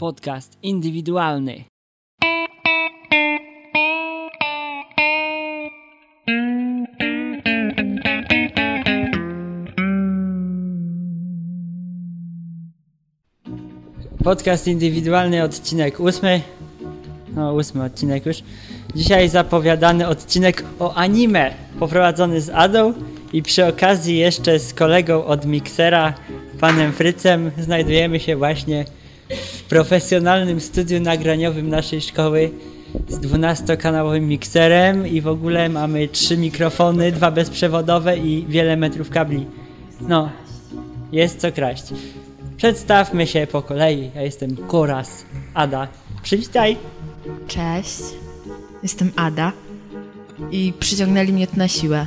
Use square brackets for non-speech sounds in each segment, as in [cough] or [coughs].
Podcast indywidualny. Podcast indywidualny, odcinek ósmy. No, ósmy odcinek już. Dzisiaj zapowiadany odcinek o anime, poprowadzony z Adą i przy okazji jeszcze z kolegą od Mixera, panem Frycem, znajdujemy się właśnie profesjonalnym studiu nagraniowym naszej szkoły z 12-kanałowym mikserem i w ogóle mamy trzy mikrofony, dwa bezprzewodowe i wiele metrów kabli. No, jest co kraść. Przedstawmy się po kolei. Ja jestem Koras, Ada. Przywitaj. Cześć, jestem Ada i przyciągnęli mnie tu na siłę.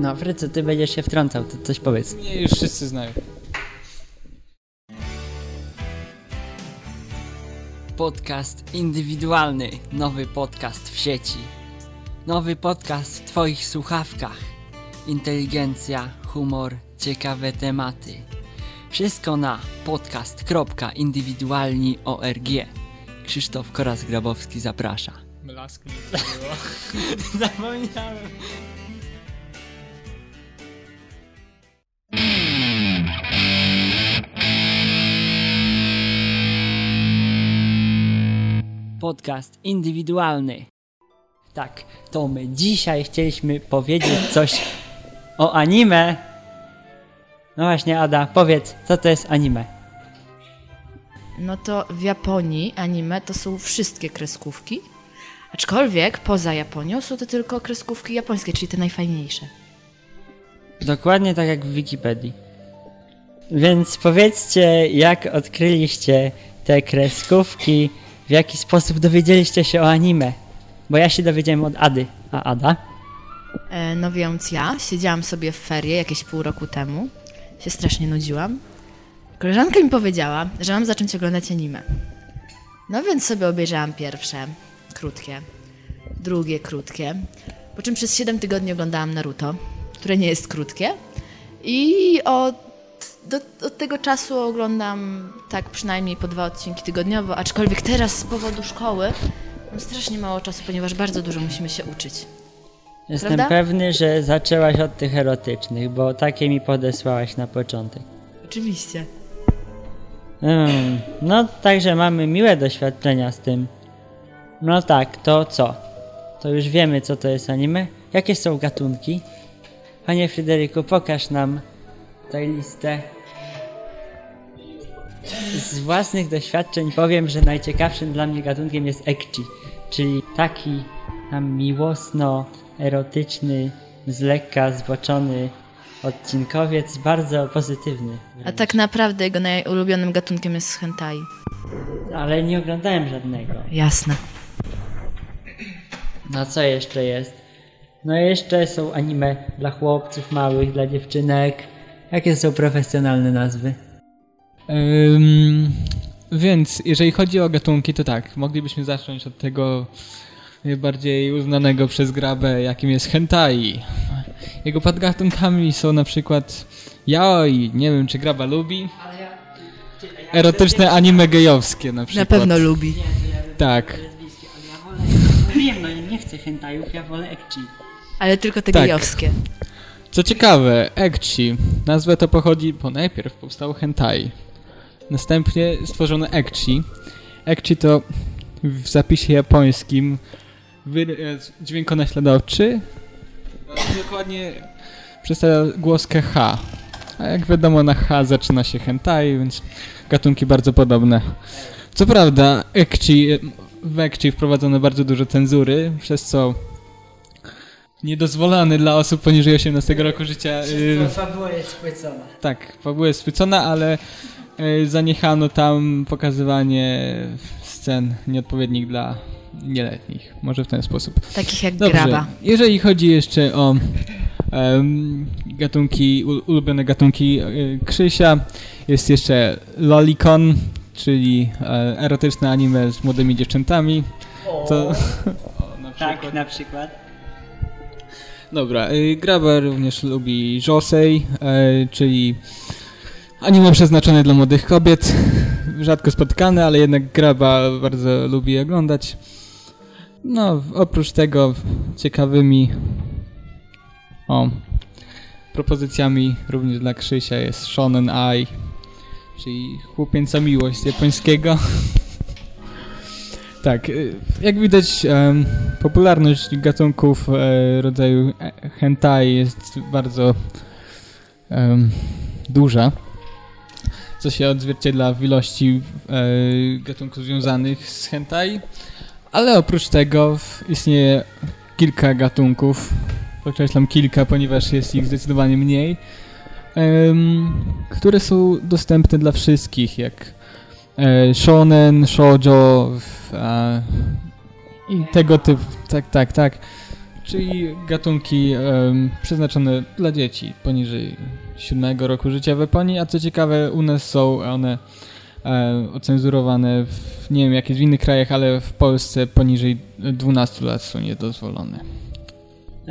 No, Frycu, ty będziesz się wtrącał, to coś powiedz. Nie, już wszyscy znają. Podcast indywidualny, nowy podcast w sieci. Nowy podcast w Twoich słuchawkach. Inteligencja, humor, ciekawe tematy. Wszystko na podcast.indywidualni.org. Krzysztof Koras-Grabowski zaprasza. Nie było. [laughs] Zapomniałem. Podcast indywidualny. Tak, to my dzisiaj chcieliśmy powiedzieć coś o anime. No właśnie, Ada, powiedz, co to jest anime? No to w Japonii anime to są wszystkie kreskówki, aczkolwiek poza Japonią są to tylko kreskówki japońskie, czyli te najfajniejsze. Dokładnie tak jak w Wikipedii. Więc powiedzcie, jak odkryliście te kreskówki, w jaki sposób dowiedzieliście się o anime? Bo ja się dowiedziałem od Ady, a Ada? E, no więc ja siedziałam sobie w ferie jakieś pół roku temu, się strasznie nudziłam. Koleżanka mi powiedziała, że mam zacząć oglądać anime. No więc sobie obejrzałam pierwsze, krótkie, drugie krótkie, po czym przez 7 tygodni oglądałam Naruto, które nie jest krótkie i od, do, od tego czasu oglądam tak przynajmniej po dwa odcinki tygodniowo, aczkolwiek teraz z powodu szkoły mam strasznie mało czasu, ponieważ bardzo dużo musimy się uczyć. Jestem Prawda? pewny, że zaczęłaś od tych erotycznych, bo takie mi podesłałaś na początek. Oczywiście. Mm, no, także mamy miłe doświadczenia z tym. No tak, to co? To już wiemy, co to jest anime. Jakie są gatunki? Panie Fryderyku, pokaż nam tę listę. Z własnych doświadczeń powiem, że najciekawszym dla mnie gatunkiem jest ekchi, czyli taki tam miłosno-erotyczny, z lekka zboczony odcinkowiec, bardzo pozytywny. A tak naprawdę jego najulubionym gatunkiem jest hentai. Ale nie oglądałem żadnego. Jasne. No co jeszcze jest? No jeszcze są anime dla chłopców małych, dla dziewczynek. Jakie są profesjonalne nazwy? Ym, więc jeżeli chodzi o gatunki, to tak, moglibyśmy zacząć od tego najbardziej uznanego przez grabę, jakim jest hentai. Jego podgatunkami są na przykład yaoi, nie wiem czy graba lubi. Erotyczne anime gejowskie na Na przykład. pewno lubi. Tak. Wiem, no nie chcę hentajów, ja wolę ekchi. Ale tylko te Tak. gejowskie. Co ciekawe, ekchi, nazwa to pochodzi, bo najpierw powstało hentai. Następnie stworzono ekchi. Ekchi to w zapisie japońskim wyraz dźwiękonaśladowczy. Dokładnie przedstawia głoskę H. A jak wiadomo na H zaczyna się hentai, więc gatunki bardzo podobne. Co prawda, ekchi, w ekchi wprowadzono bardzo dużo cenzury, przez co niedozwolony dla osób poniżej 18 roku życia. y, fabuła jest spłycona. tak, fabuła jest chwycona, ale zaniechano tam pokazywanie scen nieodpowiednich dla nieletnich. Może w ten sposób. Takich jak Dobrze, graba. jeżeli chodzi jeszcze o em, gatunki, ulubione gatunki y, Krzysia, jest jeszcze Lolicon, czyli e, erotyczne anime z młodymi dziewczętami. To, o, [laughs] na Tak, na przykład. Dobra, Graba również lubi Josei, czyli anime przeznaczone dla młodych kobiet. rzadko spotykane, ale jednak graba bardzo lubi oglądać. No, oprócz tego ciekawymi o, propozycjami również dla Krzysia jest Shonen Ai, czyli chłopięca miłość japońskiego. [laughs] tak, y, jak widać popularność gatunków e, rodzaju hentai jest bardzo duża, co się odzwierciedla w ilości e, gatunków związanych z hentai, ale oprócz tego istnieje kilka gatunków, podkreślam kilka, ponieważ jest ich zdecydowanie mniej, em, które są dostępne dla wszystkich, jak e, shonen, shoujo a, i tego typu, tak, tak, tak, czyli gatunki em, przeznaczone dla dzieci poniżej 7 roku życia w Japonii, a co ciekawe u nas są one e, ocenzurowane w, nie wiem jak jest w innych krajach, ale w Polsce poniżej 12 lat są niedozwolone.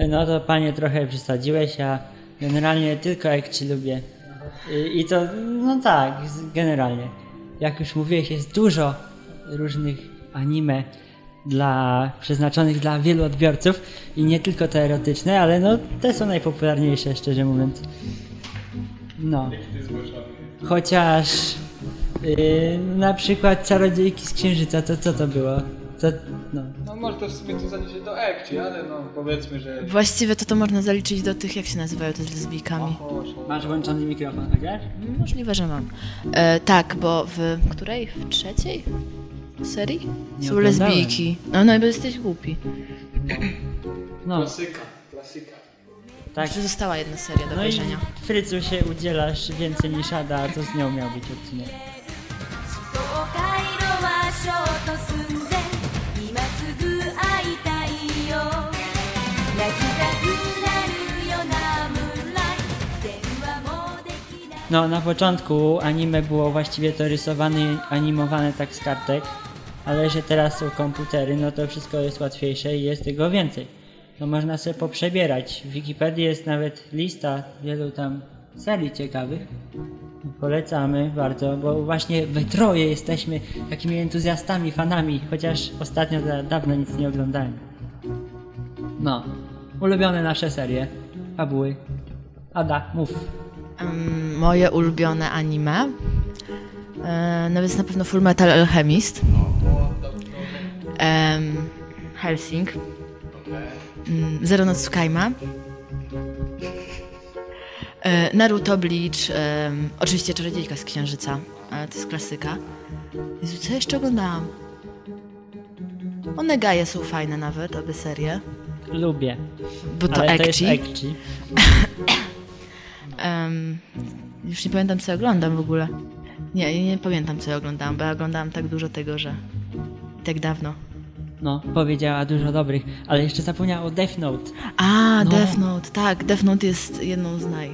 No to panie trochę przesadziłeś, a generalnie tylko ekci lubię. I, I to, no tak, generalnie. Jak już mówiłeś, jest dużo różnych anime dla, przeznaczonych dla wielu odbiorców i nie tylko te erotyczne, ale no te są najpopularniejsze, szczerze mówiąc. No. Chociaż yy, na przykład Czarodziejki z Księżyca, to co to było? To, no. No może to w sumie to zaliczyć do ekci, ale no powiedzmy, że... Właściwie to to można zaliczyć do tych, jak się nazywają te z lesbijkami. Masz włączony mikrofon, tak? wiesz? Możliwe, że mam. E, tak, bo w której? W trzeciej serii? Nie Są oglądałem. lesbijki. No, no bo jesteś głupi. No, Klasyka, klasyka. Tak. Jeszcze została jedna seria do no obejrzenia. I Frycu się udzielasz więcej niż Ada, a co z nią miał być odcinek? No, na początku anime było właściwie to rysowane, animowane tak z kartek, ale że teraz są komputery, no to wszystko jest łatwiejsze i jest tego więcej. To można sobie poprzebierać. W Wikipedii jest nawet lista wielu tam serii ciekawych. Polecamy bardzo, bo właśnie we troje jesteśmy takimi entuzjastami, fanami, chociaż ostatnio za dawno nic nie oglądałem. No, ulubione nasze serie, fabuły. Ada, mów. Em, moje ulubione anime. E, no więc na pewno Full Metal Alchemist. Em, Helsing. Mm, Zero no Tsukaima. E, Naruto, Bleach, em, oczywiście Czarodziejka z Księżyca, ale to jest klasyka. Jezu, co jeszcze oglądałam? Onegaje są fajne nawet, obie serie, Lubię. bo to ale to jest ekci. [coughs] Em, już nie pamiętam, co ja oglądam w ogóle. Nie, nie, pamiętam, co ja oglądałam, bo ja oglądałam tak dużo tego, że tak dawno. No, powiedziała dużo dobrych, ale jeszcze zapomniała o Death Note. A, No. Death Note, tak, Death Note jest jedną z naj.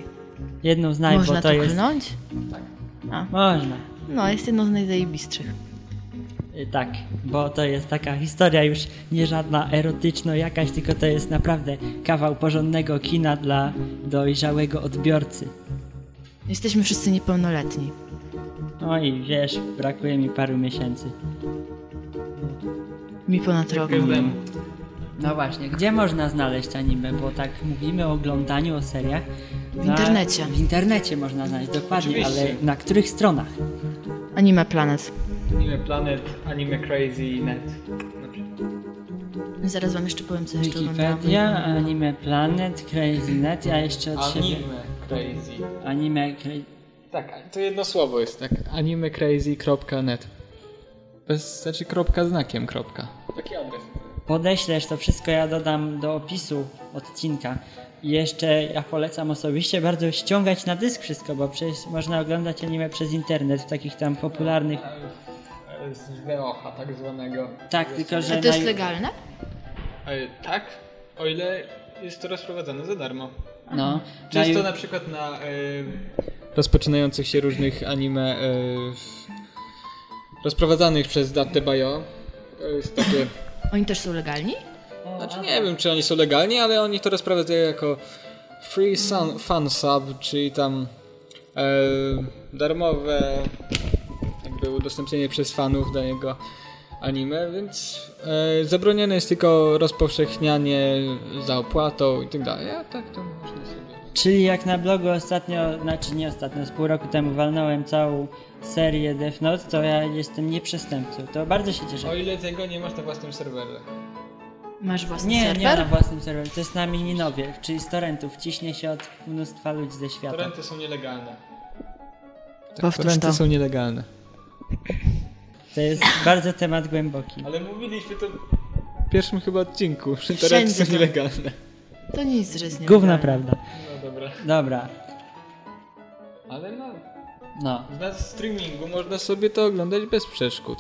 Jedną z naj, Można bo to to jest... klnąć? Można. No, jest jedną z najzajebistszych. Y, Tak, bo to jest taka historia już nie żadna erotyczno jakaś, tylko to jest naprawdę kawał porządnego kina dla dojrzałego odbiorcy. Jesteśmy wszyscy niepełnoletni. No i wiesz, brakuje mi paru miesięcy. Mi ponad rok. No właśnie, gdzie można znaleźć anime? Bo tak mówimy o oglądaniu, o seriach. W internecie. W internecie można znaleźć, dokładnie, Oczywiście. ale na których stronach? Anime Planet. Anime Planet, Anime Crazy Net. Zaraz wam jeszcze powiem, co jeszcze. Wikipedia, Anime Planet, Crazy Net, a jeszcze od siebie... Crazy. Anime Crazy... Tak, to jedno słowo jest tak. animecrazy.net. Bez, znaczy kropka znakiem kropka. Taki adres. Podeślesz to wszystko, ja dodam do opisu odcinka. I jeszcze ja polecam osobiście bardzo ściągać na dysk wszystko, bo przecież można oglądać anime przez internet w takich tam popularnych... Z VOH tak zwanego. Tak, tylko że... A to jest legalne? Tak, o ile jest to rozprowadzane za darmo. No, Często na, na przykład na e, rozpoczynających się różnych anime e, rozprowadzanych przez Dattebayo. To jest takie... [clears throat] Oni też są legalni? Znaczy nie wiem, czy oni są legalni, ale oni to rozprowadzają jako free sun, fun sub, czyli tam e, darmowe jakby udostępnienie przez fanów danego anime, więc e, zabronione jest tylko rozpowszechnianie za opłatą i tak dalej. A tak to można sobie. Czyli jak na blogu ostatnio, znaczy nie ostatnio, z pół roku temu walnąłem całą serię Death Note, to ja jestem nieprzestępcą. To bardzo się O cieszę. ile tego nie masz na własnym serwerze. Masz własny Nie, serwer? nie na własnym serwerze, to jest na Mininowie, czyli z torrentów. Ciśnie się od mnóstwa ludzi ze świata. Torenty są nielegalne. Powtórz Torenty to. są nielegalne. To jest bardzo temat głęboki. Ale mówiliśmy to w pierwszym chyba odcinku, że torenty są to. nielegalne. To nic, że jest nie Gówna prawda. No dobra. Dobra, Ale no, no. na streamingu można sobie to oglądać bez przeszkód.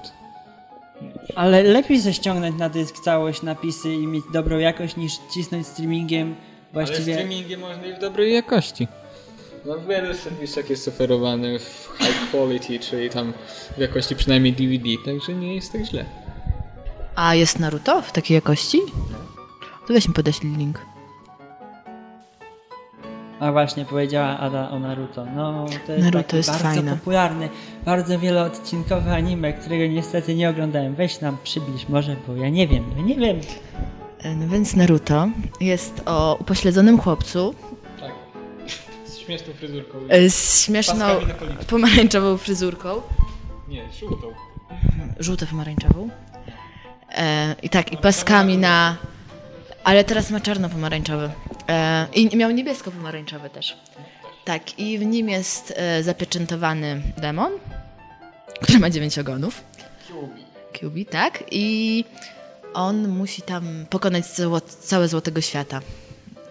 Ale lepiej ze ściągnąć na dysk całość, napisy i mieć dobrą jakość niż cisnąć streamingiem Ale właściwie... streamingiem można i w dobrej jakości. No w wielu serwisach jest oferowany w high quality, czyli tam w jakości przynajmniej DVD, także nie jest tak źle. A jest Naruto w takiej jakości? To weź mi podeślij link. A właśnie, powiedziała Ada o Naruto. No, to jest Naruto jest bardzo fajne. popularny, bardzo wieloodcinkowy anime, którego niestety nie oglądałem. Weź nam przybliż może, bo ja nie wiem, ja nie wiem. E, No więc Naruto jest o upośledzonym chłopcu Tak. Z śmieszną fryzurką. e, z śmieszną pomarańczową fryzurką. Nie, żółtą. Żółto-pomarańczową. E, I tak, i paskami na... Ale teraz ma czarno-pomarańczowy. E, I miał niebiesko-pomarańczowy też. Tak, i w nim jest e, zapieczętowany demon, który ma dziewięć ogonów. Kyubi, tak. I on musi tam pokonać zło, całe złotego świata.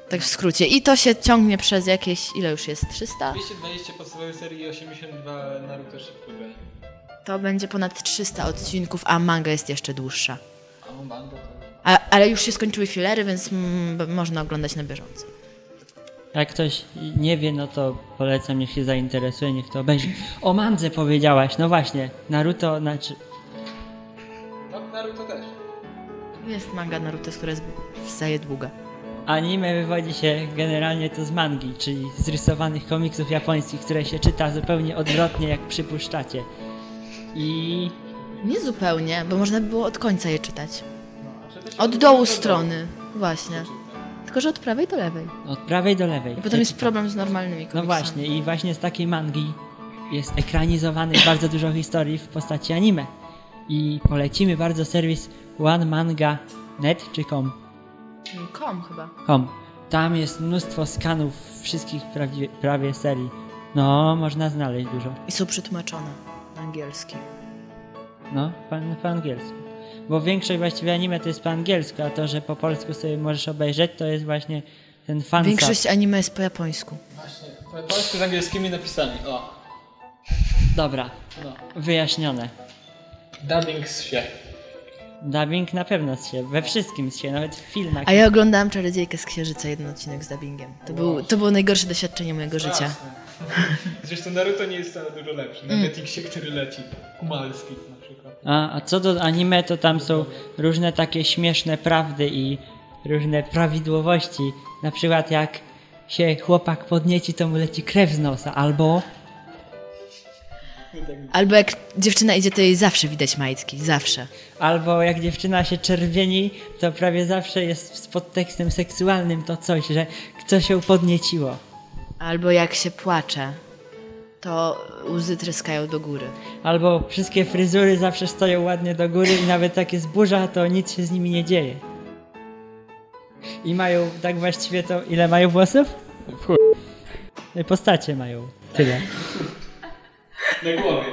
Tak w skrócie. I to się ciągnie przez jakieś, ile już jest? 300? 220 podstawowej serii i 82 Naruto Shippuden. To będzie ponad 300 odcinków, a manga jest jeszcze dłuższa. A manga to... A, ale już się skończyły filery, więc można oglądać na bieżąco. Jak ktoś nie wie, no to polecam, niech się zainteresuje, niech to obejrzy. O mandze powiedziałaś, no właśnie, Naruto, znaczy... No Naruto też. Jest manga Naruto, która jest wstaje długa. Anime wywodzi się generalnie to z mangi, czyli z rysowanych komiksów japońskich, które się czyta zupełnie odwrotnie, jak przypuszczacie. I Nie zupełnie, bo można by było od końca je czytać. Od dołu strony, właśnie. Tylko, że od prawej do lewej. od prawej do lewej. I potem jest problem z normalnymi No komiksami. właśnie, i właśnie z takiej mangi jest ekranizowanych bardzo dużo historii w postaci anime. I polecimy bardzo serwis onemanga.net czy com. Kom chyba. com. Tam jest mnóstwo skanów wszystkich prawie, prawie serii. No, można znaleźć dużo. I są przetłumaczone na angielski. No, po, po angielsku. Bo większość właściwie anime to jest po angielsku, a to, że po polsku sobie możesz obejrzeć, to jest właśnie ten fan Większość anime jest po japońsku. Właśnie. Po polsku z angielskimi napisami. O. Dobra, No. wyjaśnione. Dubbing z się. Dubbing na pewno się, we wszystkim się, nawet w filmach. A ja oglądałam Czarodziejkę z Księżyca, jeden odcinek z dubbingiem. To, był, to było najgorsze doświadczenie mojego życia. Zresztą Naruto nie jest wcale dużo lepszy. Na Netflixie, który leci. Kumalski. A, a co do anime, to tam są różne takie śmieszne prawdy i różne prawidłowości. Na przykład jak się chłopak podnieci, to mu leci krew z nosa, albo Albo jak dziewczyna idzie, to jej zawsze widać majtki. Zawsze. Albo jak dziewczyna się czerwieni, to prawie zawsze jest z podtekstem seksualnym to coś, że coś się podnieciło. Albo jak się płacze, to łzy tryskają do góry. Albo wszystkie fryzury zawsze stoją ładnie do góry i nawet jak jest burza, to nic się z nimi nie dzieje. I mają tak właściwie to, ile mają włosów? W chuj. Postacie mają. Tyle. Na głowie.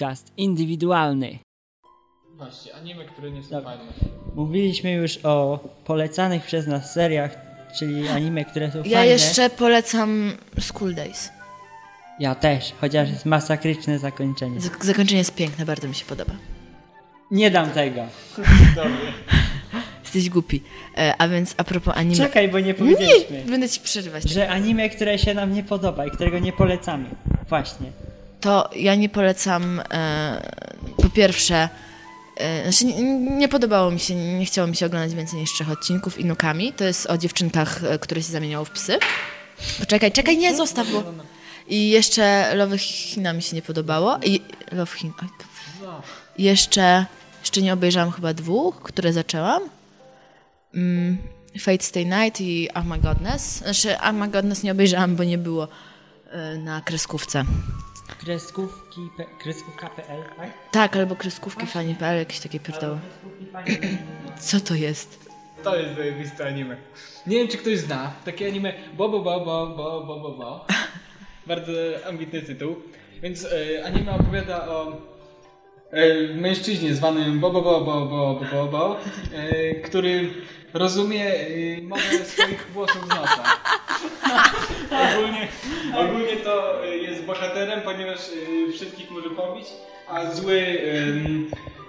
Podcast indywidualny. Właśnie, anime, które nie są Dobra. fajne. Mówiliśmy już o polecanych przez nas seriach, czyli anime, które są Ja fajne. jeszcze polecam School Days. Ja też, chociaż jest masakryczne zakończenie. Z- Zakończenie jest piękne, bardzo mi się podoba. Nie dam tego. [laughs] Jesteś głupi. E, a więc a propos anime... Czekaj, bo nie Nie, powiedzieliśmy. będę ci przerywać. Że anime, które się nam nie podoba i którego nie polecamy. Właśnie. To ja nie polecam e, po pierwsze... E, znaczy nie, podobało mi się, nie chciało mi się oglądać więcej niż trzech odcinków Inukami. To jest o dziewczynkach, e, które się zamieniało w psy. Poczekaj, czekaj, nie, zostaw. I jeszcze Love Hina mi się nie podobało. I Love Hin. Oj, to- jeszcze, jeszcze nie obejrzałam chyba dwóch, które zaczęłam. Mm, Fate Stay Night i Oh My Godness. Znaczy Oh My Godness nie obejrzałam, bo nie było na kreskówce. Kreskówki, kreskówka.pl, tak? Tak, albo kreskówki.pl, jakieś takie pierdoły. Co to jest? To jest zajebiste anime. Nie wiem, czy ktoś zna takie anime Bobo Bobo Bobo Bobo Bo. [laughs] Bardzo ambitny tytuł. Więc y, anime opowiada o E, mężczyźnie zwanym Bobo Bobo Bobo Bobo, e, który rozumie e, mowę swoich włosów z nosa. [laughs] ogólnie, ogólnie to jest bohaterem, ponieważ wszystkich może pobić, a zły,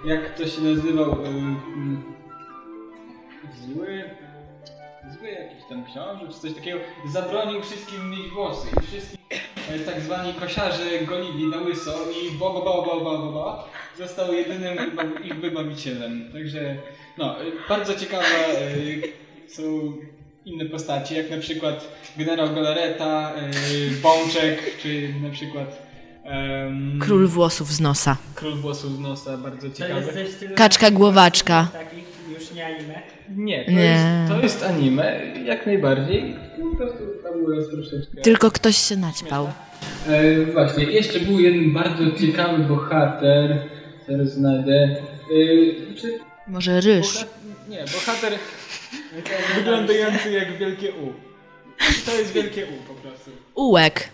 jak to się nazywał, zły zły jakiś tam książę, czy coś takiego, zabronił wszystkim mieć włosy i wszystkich e, tak zwani kosiarze golili na łyso i bo, bo, bo, bo, bo, bo, bo został jedynym ich wybawicielem. Także, no, e, bardzo ciekawe e, są inne postacie, jak na przykład generał Galareta, e, Bączek, czy na przykład em, Król włosów z nosa. Król włosów z nosa, bardzo ciekawe. Kaczka głowaczka. Takich już nie anime. Nie, to, Nie. Jest, to jest anime, jak najbardziej. Po prostu fabuła jest troszeczkę. Tylko ktoś się naćpał. E, właśnie, jeszcze był jeden bardzo ciekawy bohater. Zaraz znajdę. E, czy Może ryż. boha- nie, bohater [laughs] wyglądający jak wielkie U. To jest wielkie U po prostu. Ułek.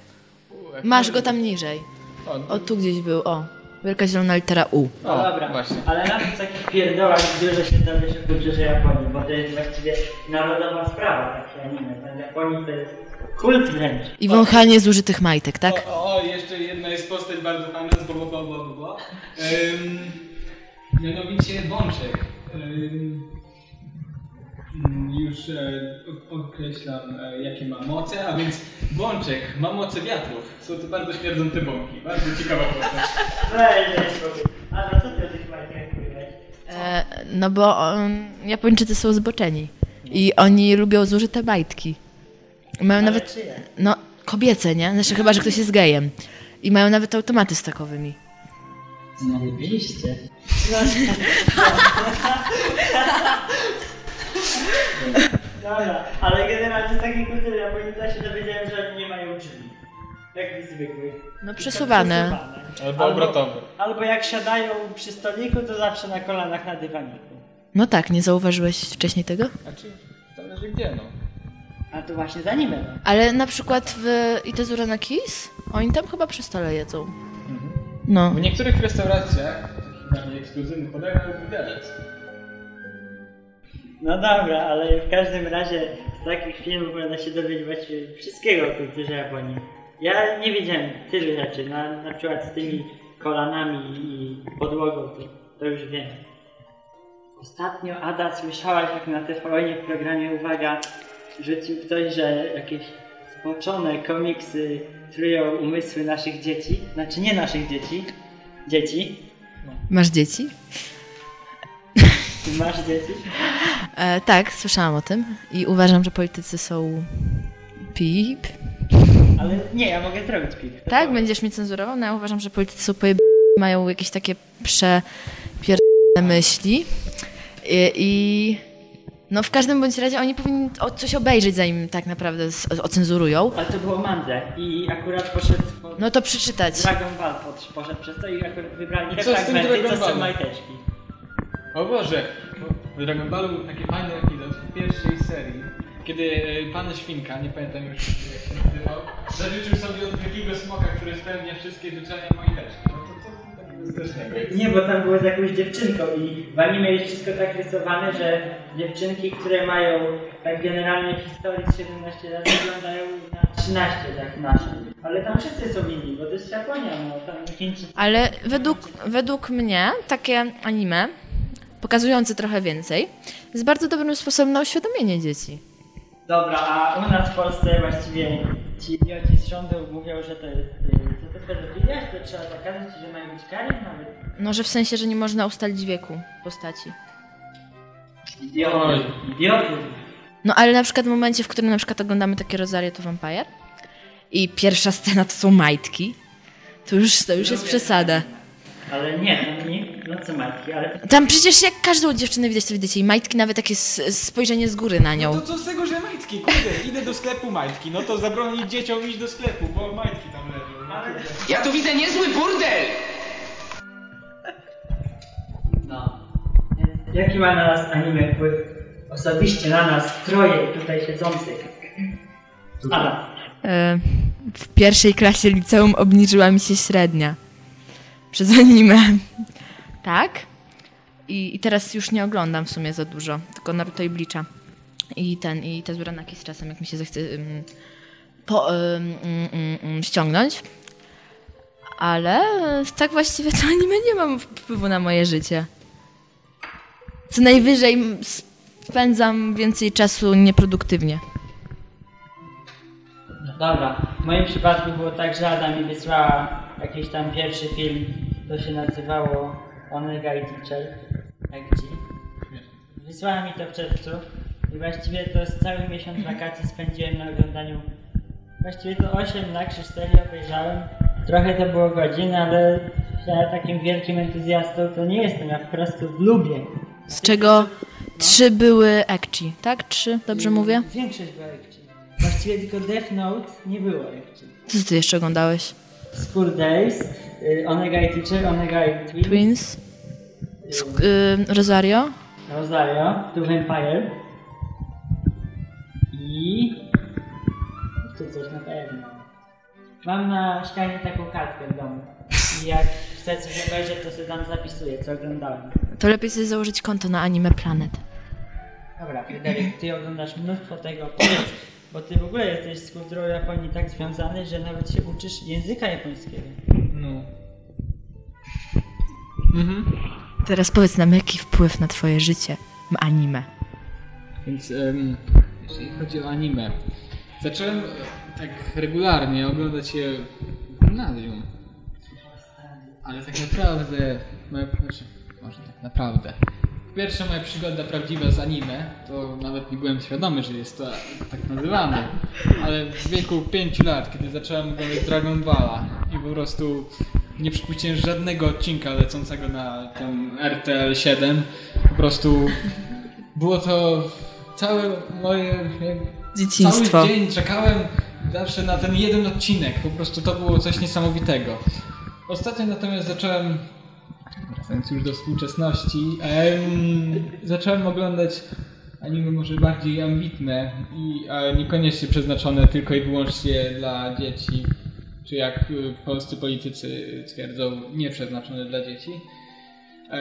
U, jak Masz go tam niżej. O, O, tu gdzieś był, o. Wielka zielona litera U. No O, dobra, właśnie. ale na tych takich pierdołach dużo się dowie się w kulturze Japonii, bo to jest właściwie narodowa sprawa takie anime. Tam w Japonii to jest kult wręcz. I wąchanie zużytych majtek, tak? O, o, jeszcze jedna jest postać bardzo fajna z bo, bo, bo, bo, bo, bo. Ym, mianowicie Bączek. Ym, już e, określam e, jakie ma moce, a więc Bączek ma moce wiatrów. Są to bardzo śmierdzące bąki. Bardzo ciekawa postać. A no co ty? E, no bo um, Japończycy są zboczeni. I oni lubią zużyte majtki. Mają Ale nawet, czyje? no, kobiece, nie? Znaczy chyba, że ktoś jest gejem. I mają nawet automaty z takowymi. Znaleźliście. [laughs] [laughs] Dobra, ale generalnie z takiej kultury Japonii to się dowiedziałem, że oni nie mają drzwi. Jak zwykłych. No tak przesuwane. Albo obrotowe. Albo jak siadają przy stoliku, to zawsze na kolanach na dywaniku. No tak, nie zauważyłeś wcześniej tego? Znaczy, zależy gdzie no. A to właśnie za no. Ale na przykład w Itezura na Kiss, oni tam chyba przy stole jedzą. No. W niektórych restauracjach, takich bardziej ekskluzywnych, podają widelec. No dobra, ale w każdym razie z takich filmów można się dowiedzieć właściwie wszystkiego o kulturze Japonii. Ja nie wiedziałem tylu rzeczy, na, na przykład z tymi kolanami i podłogą, to, to już wiem. Ostatnio Ada słyszałaś jak na TVN w programie Uwaga rzucił ktoś, że jakieś zboczone komiksy trują umysły naszych dzieci. Znaczy nie naszych dzieci, dzieci. Masz dzieci? Ty masz dzieci? E, tak, słyszałam o tym i uważam, że politycy są pip. Ale nie, ja mogę zrobić pik. Tak, będziesz mnie cenzurował? No ja uważam, że politycy są pojeb... mają jakieś takie przepierdolone myśli I, i no w każdym bądź razie oni powinni o- coś obejrzeć, zanim tak naprawdę ocenzurują. Ale to było mandze i akurat poszedł po... No to przeczytać. Dragon Ball pod, poszedł przez to i akurat wybrali te co z tym fragmenty, to są majteczki. O Boże! W Dragon Ballu taki fajny epizod w pierwszej serii, kiedy e, pan Świnka, nie pamiętam już jak się nazywał, zażyczył sobie od wielkiego smoka, który spełnia wszystkie życzenia mojteczki. No to co takiego? Nie, bo tam było z jakąś dziewczynką i w anime jest wszystko tak rysowane, że dziewczynki, które mają tak generalnie w historii z 17 lat wyglądają na 13 jak nasze. Ale tam wszyscy są inni, bo to jest Japonia, no tam Chińczycy. Ale według, według mnie takie anime, pokazujące trochę więcej, jest bardzo dobrym sposobem na uświadomienie dzieci. Dobra, a u nas w Polsce właściwie ci idioci z rządu mówią, że to jest, y, że to pedofilia, że to trzeba zakazać że mają być kary nawet. No, że w sensie, że nie można ustalić wieku postaci. Idioty. Idioty. No ale na przykład w momencie, w którym na przykład oglądamy takie Rosario to Vampire i pierwsza scena to są majtki, to już, to już jest przesada. Ale nie, no nie, no co matki, ale Tam przecież jak każdą dziewczynę widać, to widzicie i majtki nawet takie spojrzenie z góry na No nią. to co z tego, że majtki? Kurde, [laughs] idę do sklepu majtki. No to zabronić dzieciom iść do sklepu, bo majtki tam leżą. No, kurde. Ja tu widzę niezły burdel! No. Jaki ma na nas anime wpływ? Osobiście na nas, troje tutaj siedzących. Adam. E, w pierwszej klasie liceum obniżyła mi się średnia. Przez anime. Tak? I, I teraz już nie oglądam w sumie za dużo, tylko Naruto i Bleacha. I ten, i te Zuranaki z czasem, jak mi się zechce um, po, um, um, ściągnąć. Ale e, tak właściwie to [laughs] anime nie mam wpływu na moje życie. Co najwyżej spędzam więcej czasu nieproduktywnie. Dobra, w moim przypadku było tak, że Ada mi wysłała jakiś tam pierwszy film, to się nazywało Onega i Teacher, jak ci. Wysłała mi to w czerwcu i właściwie to z cały miesiąc wakacji spędziłem na oglądaniu. Właściwie to 8 na 4 obejrzałem. Trochę to było godzin, ale ja takim wielkim entuzjastą to nie jestem, ja po prostu lubię. Z czego trzy były ekci, tak? Trzy, dobrze mówię? Większość była ekci. Właściwie tylko Death Note nie było ekci. Co ty jeszcze oglądałeś? School Days, y, Onega i Teacher, Onega i Twins? Sk- y, Rosario? Rosario, To Vampire i... jeszcze coś na pewno. Mam na ścianie taką kartkę w domu i jak chcę coś obejrzeć, to sobie tam zapisuję, co oglądałem. To lepiej sobie założyć konto na Anime Planet. Dobra, Fryderyk, ty oglądasz mnóstwo tego, powiedz, bo ty w ogóle jesteś z kulturą Japonii tak związany, że nawet się uczysz języka japońskiego. No. Mhm. Teraz powiedz nam, jaki wpływ na twoje życie ma anime. Więc em, jeżeli chodzi o anime, zacząłem e, tak regularnie oglądać je w gimnazjum. Ale tak naprawdę, znaczy, może tak naprawdę. Pierwsza moja przygoda prawdziwa z anime, to nawet nie byłem świadomy, że jest to tak nazywane. Ale w wieku 5 lat, kiedy zacząłem oglądać Dragon Balla i po prostu nie przypuściłem żadnego odcinka lecącego na tam RTL 7, po prostu było to całe moje Dzieciństwo. Cały dzień czekałem zawsze na ten jeden odcinek. Po prostu to było coś niesamowitego. Ostatnio natomiast zacząłem, wracając już do współczesności, em, zacząłem oglądać anime może bardziej ambitne i e, niekoniecznie przeznaczone tylko i wyłącznie dla dzieci, czy jak y, polscy politycy twierdzą, nie przeznaczone dla dzieci. E,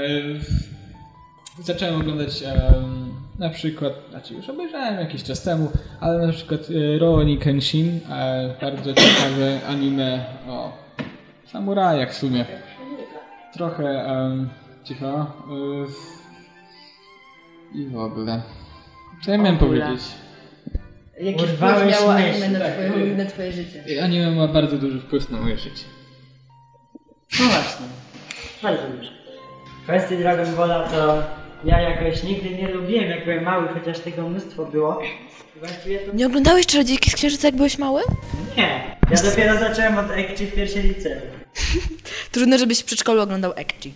zacząłem oglądać na przykład, znaczy już obejrzałem jakiś czas temu, ale na przykład e, Rurouni Kenshin, e, bardzo ciekawe anime o samurajach w sumie. Trochę em, cicho. y, I w ogóle. Co ja miałem powiedzieć? Jaki Urwałeś miało anime na tak, twoje, y. na twoje życie? Anime ma bardzo duży wpływ na moje życie. No właśnie, bardzo dużo. Kwestii Dragon Balla to ja jakoś nigdy nie lubiłem, jak byłem mały, chociaż tego mnóstwo było. To Nie oglądałeś Czarodziejki z Księżyca, jak byłeś mały? nie. Ja dopiero zacząłem od Ekci w pierwszej liceum. [laughs] Trudno, żebyś w przedszkolu oglądał ekci.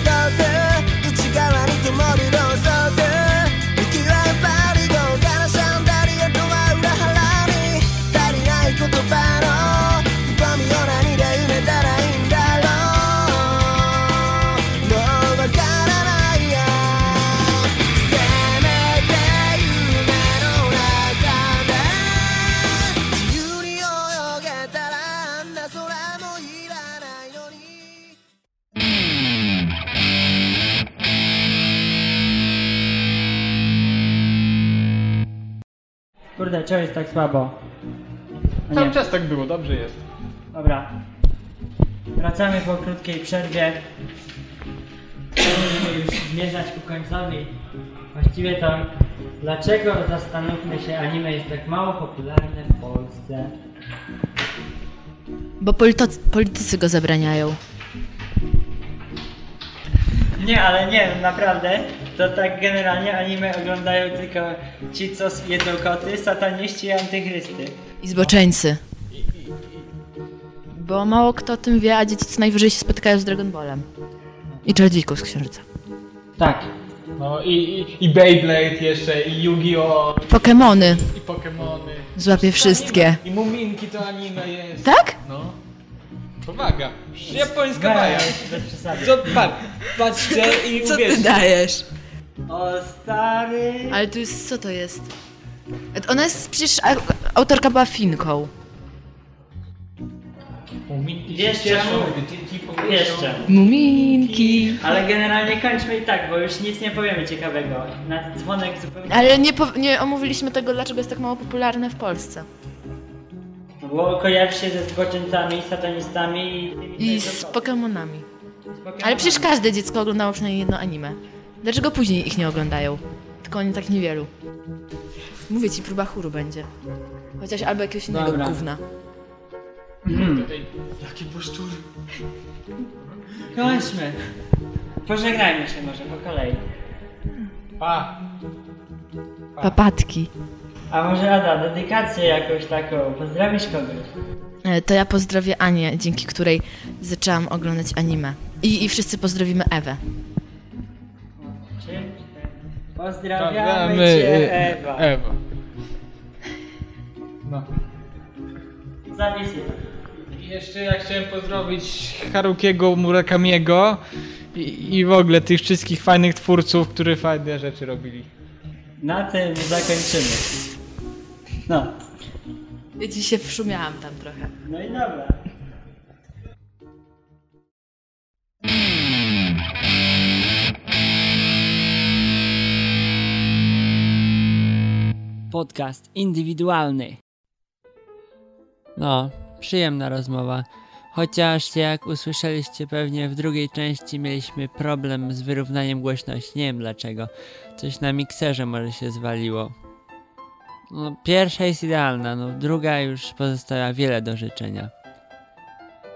笑顔で内側に灯るの Kurde, czemu jest tak słabo? No Cały nie. czas tak było, dobrze jest. Dobra. Wracamy po krótkiej przerwie. Będziemy już zmierzać ku końcowi. Właściwie to dlaczego zastanówmy się anime jest tak mało popularne w Polsce? Bo polito- politycy go zabraniają. Nie, ale nie, naprawdę, to tak generalnie anime oglądają tylko ci, co jedzą koty, sataniści i antychrysty. I zboczeńcy. Bo mało kto o tym wie, a dzieci co najwyżej się spotykają z Dragon Ballem. I czarodziejką z księżyca. Tak. No i, i, i Beyblade jeszcze, i Yu-Gi-Oh! Pokemony. i Pokemony. Złapie wszystkie. I Muminki to anime jest. Tak? No. Powaga. Japońska Weź, bez przesady. Co, patrz, patrzcie i Co ty dajesz? O stary... Ale tu jest, co to jest? Ona jest, przecież autorka była Finką. Muminki Wiesz się cieszą, czemu? gdy dzieci powiedzą. Jeszcze. Muminki. Ale generalnie kończmy i tak, bo już nic nie powiemy ciekawego. Na dzwonek zupełnie... Ale nie, po, nie omówiliśmy tego, dlaczego jest tak mało popularne w Polsce. Bo kojarzy się ze zboczeńcami, satanistami i... tymi, I z to- Pokemonami. z Pokemonami. Ale przecież każde dziecko oglądało przynajmniej jedno anime. Dlaczego później ich nie oglądają? Tylko oni tak niewielu. Mówię ci, próba chóru będzie. Chociaż albo jakiegoś innego Dobra. gówna. Tutaj, Jakie poszczury. Kończmy. Pożegnajmy się może po kolei. Pa. Papatki. A może Ada, dedykację jakąś taką, pozdrowisz kogoś? E, To ja pozdrowię Anię, dzięki której zaczęłam oglądać anime. I, i wszyscy pozdrowimy Ewę. Pozdrawiamy Pozdrawiamy, cię, y, Ewa. Ewa. No. Zapisuj. I jeszcze ja chciałem pozdrowić Harukiego Murakamiego i, i w ogóle tych wszystkich fajnych twórców, którzy fajne rzeczy robili. Na tym zakończymy. No, Ja ci się wszumiałam tam trochę. no i dobra. Podcast indywidualny. No, przyjemna rozmowa. Chociaż jak usłyszeliście pewnie w drugiej części mieliśmy problem z wyrównaniem głośności. Nie wiem dlaczego. Coś na mikserze może się zwaliło. No, pierwsza jest idealna, no druga już pozostawia wiele do życzenia.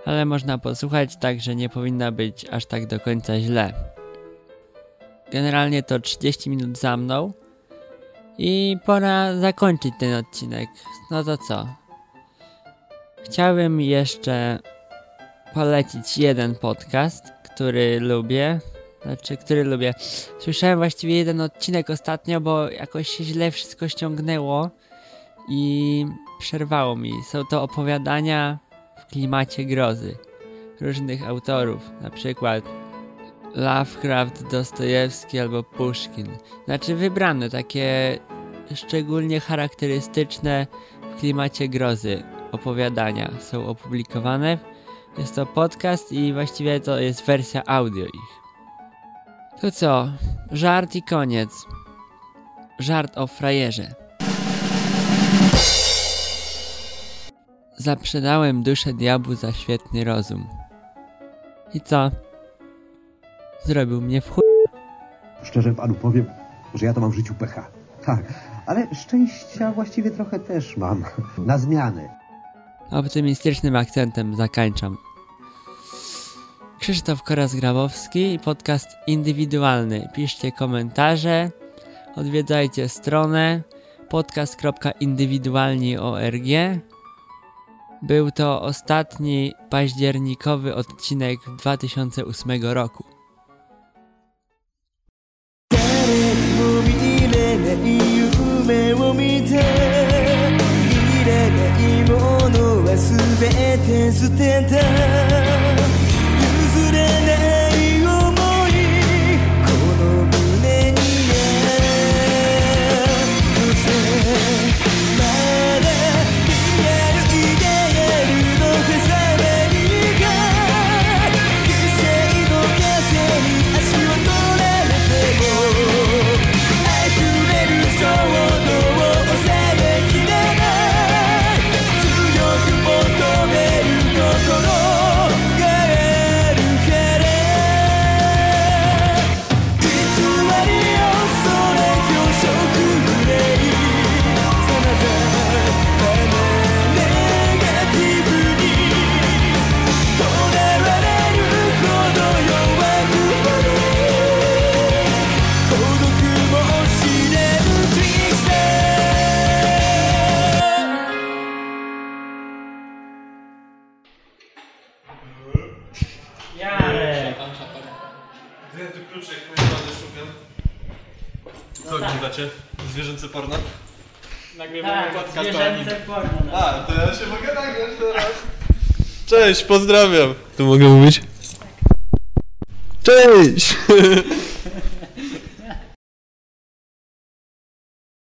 Ale można posłuchać tak, że nie powinna być aż tak do końca źle. Generalnie to 30 minut za mną. I pora zakończyć ten odcinek. No to co? Chciałbym jeszcze polecić jeden podcast, który lubię. Znaczy, który lubię. Słyszałem właściwie jeden odcinek ostatnio, bo jakoś się źle wszystko ściągnęło i przerwało mi. Są to opowiadania w klimacie grozy różnych autorów, na przykład Lovecraft, Dostojewski albo Puszkin. Znaczy wybrane takie szczególnie charakterystyczne w klimacie grozy opowiadania są opublikowane. Jest to podcast i właściwie to jest wersja audio ich. To co? Żart i koniec. Żart o frajerze. Zaprzedałem duszę diabłu za świetny rozum. I co? Zrobił mnie w chuj. Szczerze panu powiem, że ja to mam w życiu pecha. Tak, ale szczęścia właściwie trochę też mam. Na zmianę. Optymistycznym akcentem zakończam. Krzysztof Koras-Grabowski podcast indywidualny. Piszcie komentarze, odwiedzajcie stronę podcast.indywidualni.org. Był to ostatni październikowy odcinek 2008 roku. ない夢を見ていらないものは全て捨てた。Zwierzęce porno. no. A, to ja się mogę nagrać teraz. Cześć, pozdrawiam. Tu mogę mówić? Cześć! [laughs]